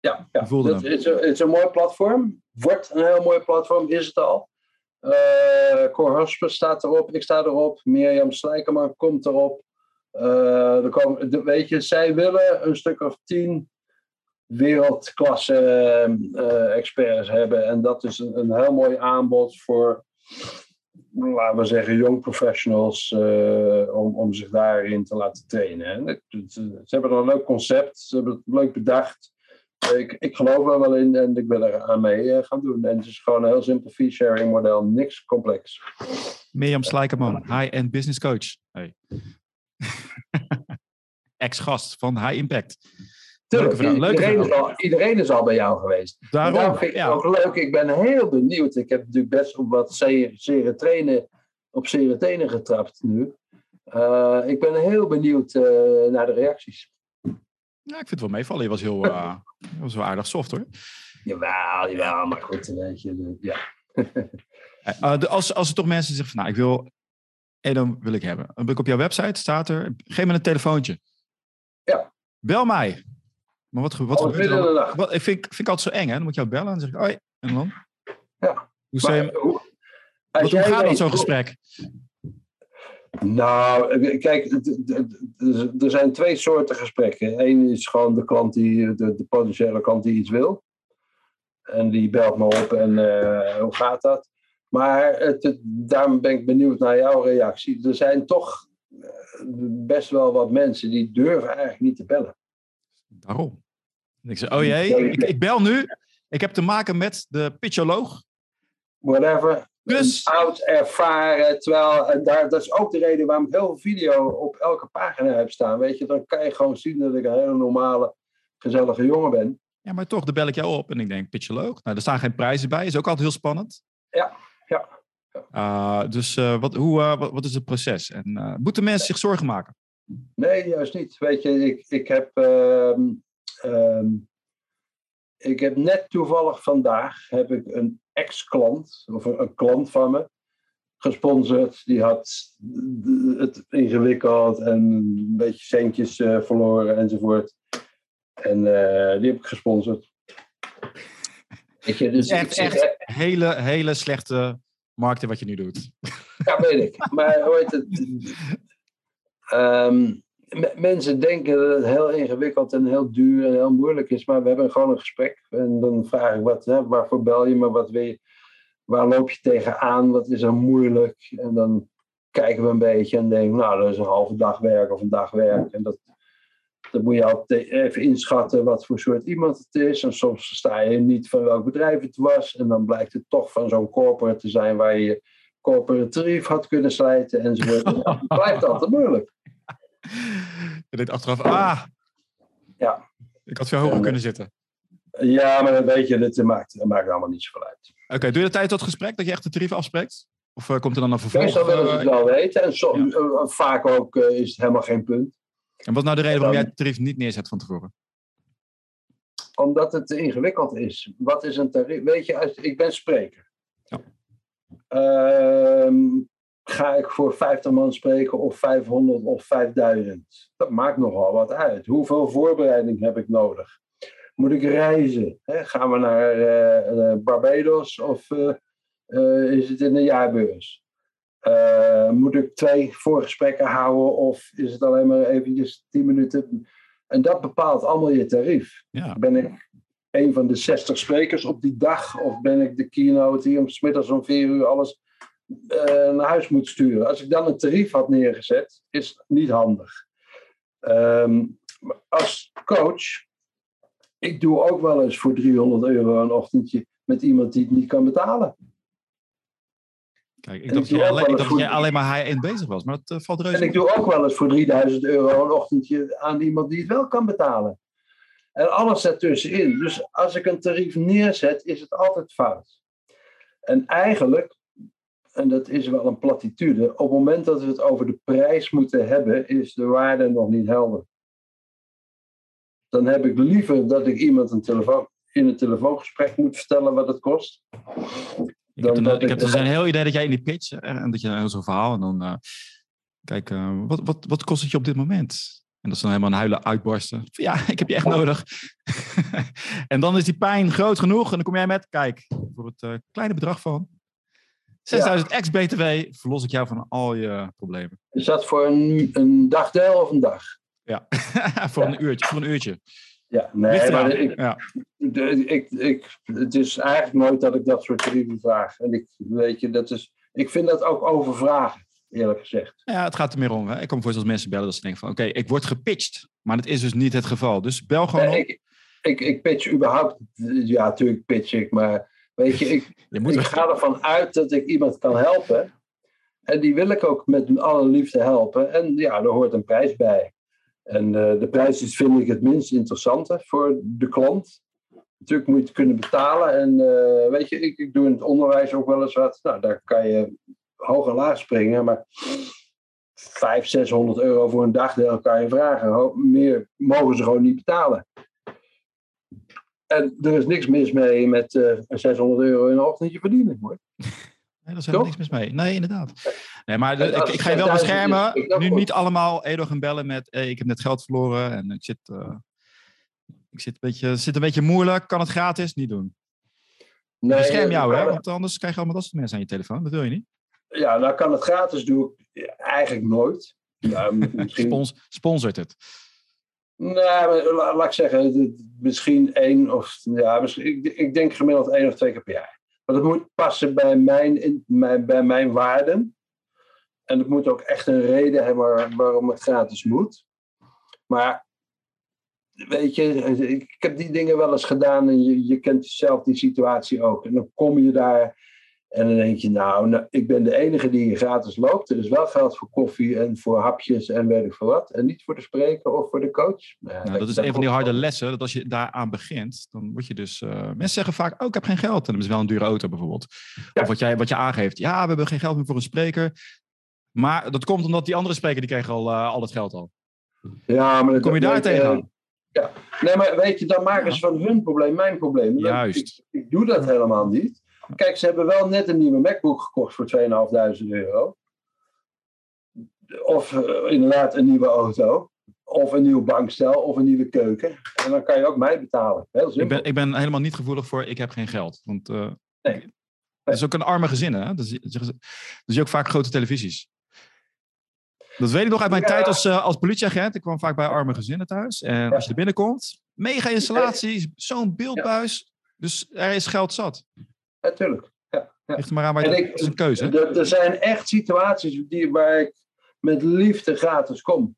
Ja, ja. Het is een mooi platform. Wordt een heel mooi platform, is het al. Uh, Cor Hosper staat erop, ik sta erop. Mirjam Slijkerman komt erop. er komen, de, weet je, zij willen een stuk of tien wereldklasse experts hebben. En dat is een, een heel mooi aanbod voor laten we zeggen, young professionals uh, om, om zich daarin te laten trainen. Ze hebben een leuk concept, ze hebben het leuk bedacht. Ik, ik geloof er wel in en ik wil er aan mee uh, gaan doen. En het is gewoon een heel simpel fee-sharing model, niks complex. Mirjam Slijkerman, high-end business coach. Hey. (laughs) Ex-gast van High Impact. Tuurlijk, Leuke Leuke iedereen, is al, iedereen is al bij jou geweest. Daarom, daarom vind ik ja. het ook leuk. Ik ben heel benieuwd. Ik heb natuurlijk best op wat zere trainen, op zere tenen getrapt nu. Uh, ik ben heel benieuwd uh, naar de reacties. Ja, ik vind het wel meevallen. Je was heel uh, was wel aardig soft hoor. Jawel, jawel, maar goed, weet je. Ja. (laughs) als, als er toch mensen zeggen van, nou, ik wil Edom wil ik hebben. Dan ben ik op jouw website, staat er, geef me een telefoontje. Ja. Bel mij. Maar wat, wat oh, gebeurt er dan? Wat, ik vind, vind ik altijd zo eng, hè? Dan moet je jou bellen en dan zeg ik, hoi, en dan? Ja. Hoe, maar, je, hoe, wat, hoe gaat dan zo'n gesprek? Nou, kijk, er zijn twee soorten gesprekken. Eén is gewoon de klant die, de, de potentiële klant die iets wil. En die belt me op en uh, hoe gaat dat? Maar het, het, daarom ben ik benieuwd naar jouw reactie. Er zijn toch best wel wat mensen die durven eigenlijk niet te bellen. Daarom. En ik zeg, oh jee, ik, ik, bel nu. Ik heb te maken met de pitcholoog. Whatever. Dus... Oud, ervaren. Terwijl, daar, dat is ook de reden waarom ik heel veel video op elke pagina heb staan. Weet je, dan kan je gewoon zien dat ik een hele normale, gezellige jongen ben. Ja, maar toch, dan bel ik jou op en ik denk, pitcholoog. Nou, er staan geen prijzen bij. Is ook altijd heel spannend. Ja, ja. Uh, dus uh, wat, hoe, uh, wat, wat, is het proces? En moeten mensen zich zorgen maken? Nee, juist niet. Weet je, ik, ik, heb, uh, um, ik heb net toevallig vandaag heb ik een ex-klant, of een, een, klant van me, gesponsord. Die had het ingewikkeld en een beetje centjes verloren enzovoort. En die heb ik gesponsord. Weet je, dus echt, echt hele, hele slechte markten wat je nu doet. Ja, weet ik. Maar hoe heet het? Um, (laughs) mensen denken dat het heel ingewikkeld en heel duur en heel moeilijk is, maar we hebben gewoon een gesprek. En dan vraag ik, wat, hè, waarvoor bel je me? Wat wil je? Waar loop je tegenaan? Wat is er moeilijk? En dan kijken we een beetje en denken, nou, dat is een halve dag werk of een dag werk. En dat, dan moet je altijd even inschatten wat voor soort iemand het is. En soms sta je niet van welk bedrijf het was. En dan blijkt het toch van zo'n corporate te zijn waar je corporate tarief had kunnen slijten enzovoort. Het (laughs) blijft altijd moeilijk. Je denkt achteraf, ah, ja. ik had veel hoger kunnen zitten. Ja, maar weet je, het maakt, het maakt allemaal niet zoveel uit. Oké, doe je de tijd tot gesprek dat je echt de tarief afspreekt? Of uh, komt er dan een vervolg? Meestal willen ze het wel weten. En ja. uh, vaak ook uh, is het helemaal geen punt. En wat is nou de reden waarom jij het tarief niet neerzet van tevoren? Omdat het ingewikkeld is. Wat is een tarief? Weet je, als, ik ben spreker. Ja. Ehm, ga ik voor 50 man spreken of 500 of 5000? Dat maakt nogal wat uit. Hoeveel voorbereiding heb ik nodig? Moet ik reizen? Hè? Gaan we naar uh, Barbados of uh, uh, is het in de jaarbeurs? Moet ik twee voorgesprekken houden of is het alleen maar eventjes tien minuten? En dat bepaalt allemaal je tarief. Ja. Ben ik een van de 60 sprekers op die dag of ben ik de keynote die om smiddags om vier uur alles naar huis moet sturen? Als ik dan een tarief had neergezet, is het niet handig. Um, als coach, ik doe ook wel eens voor 300 euro een ochtendje met iemand die het niet kan betalen. Kijk, ik dacht, dat jij, alleen, ik dacht dat jij alleen maar high-end bezig was, maar dat uh, valt reuze En ik doe ook wel eens voor 3000 euro een ochtendje aan iemand die het wel kan betalen. En alles daartussenin. Dus als ik een tarief neerzet, is het altijd fout. En eigenlijk, en dat is wel een platitude, op het moment dat we het over de prijs moeten hebben, is de waarde nog niet helder. Dan heb ik liever dat ik iemand een telefoon, in een telefoongesprek moet vertellen wat het kost. Ik heb, een, ik heb dus een heel idee dat jij in die pitch en dat je een zo'n verhaal en dan uh, kijk, uh, wat, wat, wat kost het je op dit moment? En dat ze dan helemaal een huilen uitbarsten. Ja, (laughs) ik heb je echt nodig. (laughs) en dan is die pijn groot genoeg en dan kom jij met, kijk, voor het uh, kleine bedrag van 6000 ja. ex-BTW verlos ik jou van al je problemen. Is dat voor een, een dagdeel of een dag? Ja, (laughs) voor, ja. Een uurtje, voor een uurtje. Ja, nee, maar ik, ja. ik, ik, het is eigenlijk nooit dat ik dat soort tarieven vraag. En ik, weet je, dat is, ik vind dat ook overvragen, eerlijk gezegd. Ja, het gaat er meer om. Hè? Ik kom voor als mensen bellen dat ze denken van, oké, ik word gepitcht. Maar dat is dus niet het geval. Dus bel gewoon nee, ik, ik, ik pitch überhaupt, ja, natuurlijk pitch ik, maar weet je, ik, (laughs) je moet ik ga ervan uit dat ik iemand kan helpen. En die wil ik ook met alle liefde helpen. En ja, er hoort een prijs bij. En uh, de prijs is, vind ik, het minst interessante voor de klant. Natuurlijk moet je het kunnen betalen. En uh, weet je, ik, ik doe in het onderwijs ook wel eens wat. Nou, daar kan je hoog en laag springen. Maar 500, 600 euro voor een dagdeel kan je vragen. Meer mogen ze gewoon niet betalen. En er is niks mis mee met uh, 600 euro in een ochtendje verdienen hoor. Nee, daar is helemaal niks mis mee. Nee, inderdaad. Nee, maar de, ik, ik, ga je wel beschermen. Nu niet allemaal Edo gaan bellen met hey, ik heb net geld verloren en ik zit, uh, ik zit, een beetje, zit een beetje moeilijk. Kan het gratis? Niet doen. Nee, bescherm jou, hè? Want anders krijg je allemaal dat soort mensen aan je telefoon. Dat wil je niet. Ja, nou kan het gratis doe ik eigenlijk nooit. Ja, (laughs) misschien... Spons sponsort het. Nou, laat ik zeggen, misschien één of ja, misschien, ik, ik denk gemiddeld één of twee keer per jaar. Maar dat moet passen bij mijn, in, mijn, bij mijn waarden. En het moet ook echt een reden hebben waarom het gratis moet. Maar weet je, ik heb die dingen wel eens gedaan en je, je kent zelf die situatie ook. En dan kom je daar en dan denk je, nou, nou, ik ben de enige die gratis loopt. Er is wel geld voor koffie en voor hapjes en weet ik veel wat. En niet voor de spreker of voor de coach. Nou, nou, dat is een van die harde lessen. Dat als je daaraan begint, dan word je dus... Uh, mensen zeggen vaak, oh, ik heb geen geld. En dan is wel een dure auto bijvoorbeeld. Ja. Of wat, jij, wat je aangeeft. Ja, we hebben geen geld meer voor een spreker. Maar dat komt omdat die andere spreker, die kreeg al, uh, al het geld al. Ja, maar... kom je daar tegen? ja. Nee, maar weet je, dan maken ze van hun probleem mijn probleem. Juist. Ik, ik doe dat helemaal niet. Kijk, ze hebben wel net een nieuwe MacBook gekocht voor 2.500 euro. Of uh, inderdaad een nieuwe auto. Of een nieuw bankstel of een nieuwe keuken. En dan kan je ook mij betalen. Heel. Ik ben, ik ben helemaal niet gevoelig voor ik heb geen geld. Want uh, nee. dat is ook een arme gezin. Hè? Dat is, je ook vaak grote televisies. Dat weet ik nog uit mijn tijd als, uh, als politieagent. Ik kwam vaak bij arme gezinnen thuis. En als je er binnenkomt, mega installatie, zo'n beeldbuis. Dus er is geld zat. Natuurlijk. Ja, ja. Ligt er maar aan waar je, is een keuze. Er, er zijn echt situaties die, waar ik met liefde gratis kom.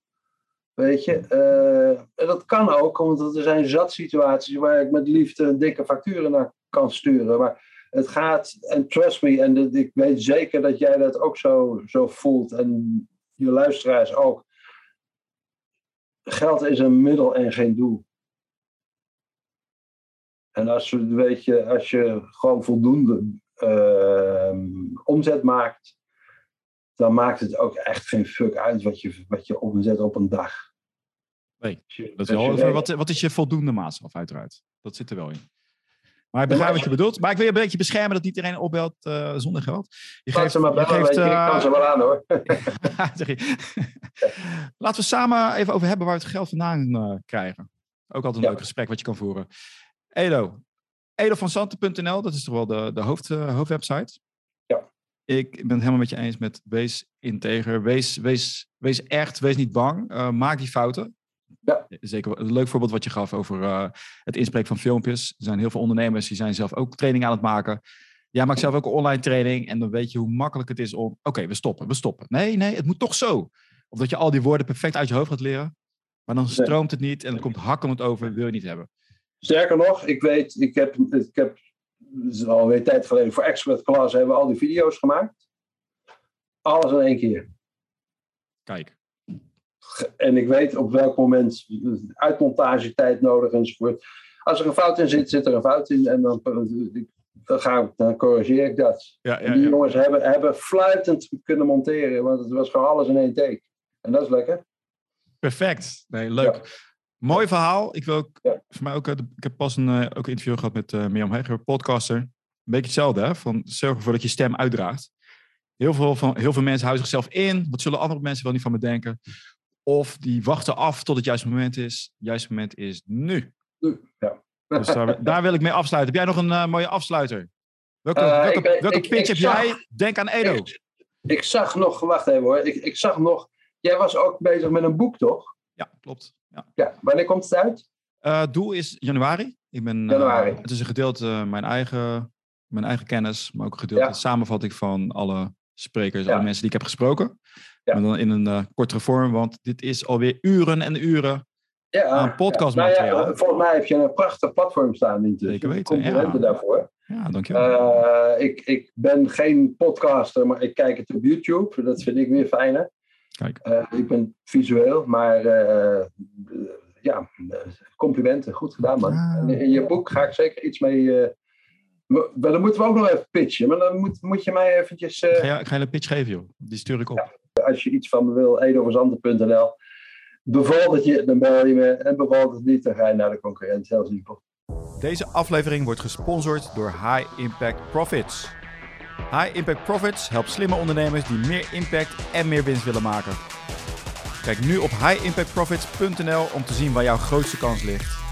Weet je, uh, en dat kan ook, want er zijn zat situaties waar ik met liefde een dikke facturen naar kan sturen. Maar het gaat, en trust me, en ik weet zeker dat jij dat ook zo, zo voelt, en je luisteraars ook. Geld is een middel en geen doel. En als, weet je, als je gewoon voldoende uh, omzet maakt, dan maakt het ook echt geen fuck uit wat je, wat je omzet op een dag. Nee, dat is wel over, wat, wat is je voldoende maatstaf uiteraard? Dat zit er wel in. Maar ik begrijp wat je bedoelt. Maar ik wil je een beetje beschermen dat niet iedereen opbelt uh, zonder geld. Je geeft, ze maar bellen, je geeft, uh, ik kan ze wel aan hoor. (laughs) (laughs) Laten we samen even over hebben waar we het geld vandaan uh, krijgen. Ook altijd een ja. leuk gesprek wat je kan voeren. Edo. Edovansanten.nl, dat is toch wel de, de hoofd, uh, hoofdwebsite? Ja. Ik ben het helemaal met je eens met wees integer, wees, wees, wees echt, wees niet bang. Uh, maak die fouten. Ja. Zeker een leuk voorbeeld wat je gaf over uh, het inspreken van filmpjes. Er zijn heel veel ondernemers die zijn zelf ook training aan het maken. Jij maakt zelf ook een online training en dan weet je hoe makkelijk het is om... Oké, we stoppen, we stoppen. Nee, nee, het moet toch zo. Of dat je al die woorden perfect uit je hoofd gaat leren. Maar dan stroomt het niet en dan komt hakkend over, wil je niet hebben. Sterker nog, ik weet, ik heb, ik heb alweer tijd geleden voor Expert Class hebben we al die video's gemaakt. Alles in één keer. Kijk. En ik weet op welk moment uitmontagetijd nodig enzovoort. Als er een fout in zit, zit er een fout in. En dan, dan, ga ik, dan corrigeer ik dat. Ja, ja, die jongens hebben, hebben fluitend kunnen monteren, want het was gewoon alles in één take. En dat is lekker. Perfect. Nee, leuk. Mooi verhaal. Ik wil ook, voor mij ook, eh, ik heb pas een, uh, ook een interview gehad met uh, Mirjam Heger, podcaster. Een beetje hetzelfde, hè? Van zorg ervoor dat je stem uitdraagt. Heel veel, van, heel veel mensen houden zichzelf in. Wat zullen andere mensen wel niet van me denken? Of die wachten af tot het juiste moment is. Het juiste moment is nu. Ja. Dus daar, daar, wil ik mee afsluiten. Heb jij nog een uh, mooie afsluiter? Welke, welke, ik, welke pitch heb jij? Denk aan Edo. Ik, zag nog, wacht even hoor. Ik, ik zag nog, jij was ook bezig met een boek, toch? Ja, klopt. Ja. ja. Wanneer komt het uit? Uh, doel is januari. Ik ben, uh, januari. Het is een gedeelte uh, mijn, eigen, mijn eigen kennis, maar ook een gedeelte ja. samenvatting van alle sprekers, ja. alle mensen die ik heb gesproken. Ja. Maar dan in een kortere vorm, want dit is alweer uren en uren ja, aan podcastmateriaal. Nou ja, volgens mij heb je een prachtig platform staan. Niet Zeker weten. Complimenten daarvoor. Ja, dankjewel. ik, ik ben geen podcaster, maar ik kijk het op YouTube. Dat vind ik weer fijner. Kijk. Uh, ik ben visueel, maar uh, ja, complimenten. Goed gedaan, man. Ah. In je boek ga ik zeker iets mee. maar dan moeten we ook nog even pitchen. Maar dan moet, moet je mij eventjes. Ik, ga je, ik ga je een pitch geven, joh. Die stuur ik op. Ja, als je iets van me wil, edoverzanden.nl. Bevalt het je, dan bel je me. En bevalt het niet, dan ga je naar de concurrent. Heel simpel. Deze aflevering wordt gesponsord door High Impact Profits. High Impact Profits helpt slimme ondernemers die meer impact en meer winst willen maken. Kijk nu op highimpactprofits.nl om te zien waar jouw grootste kans ligt.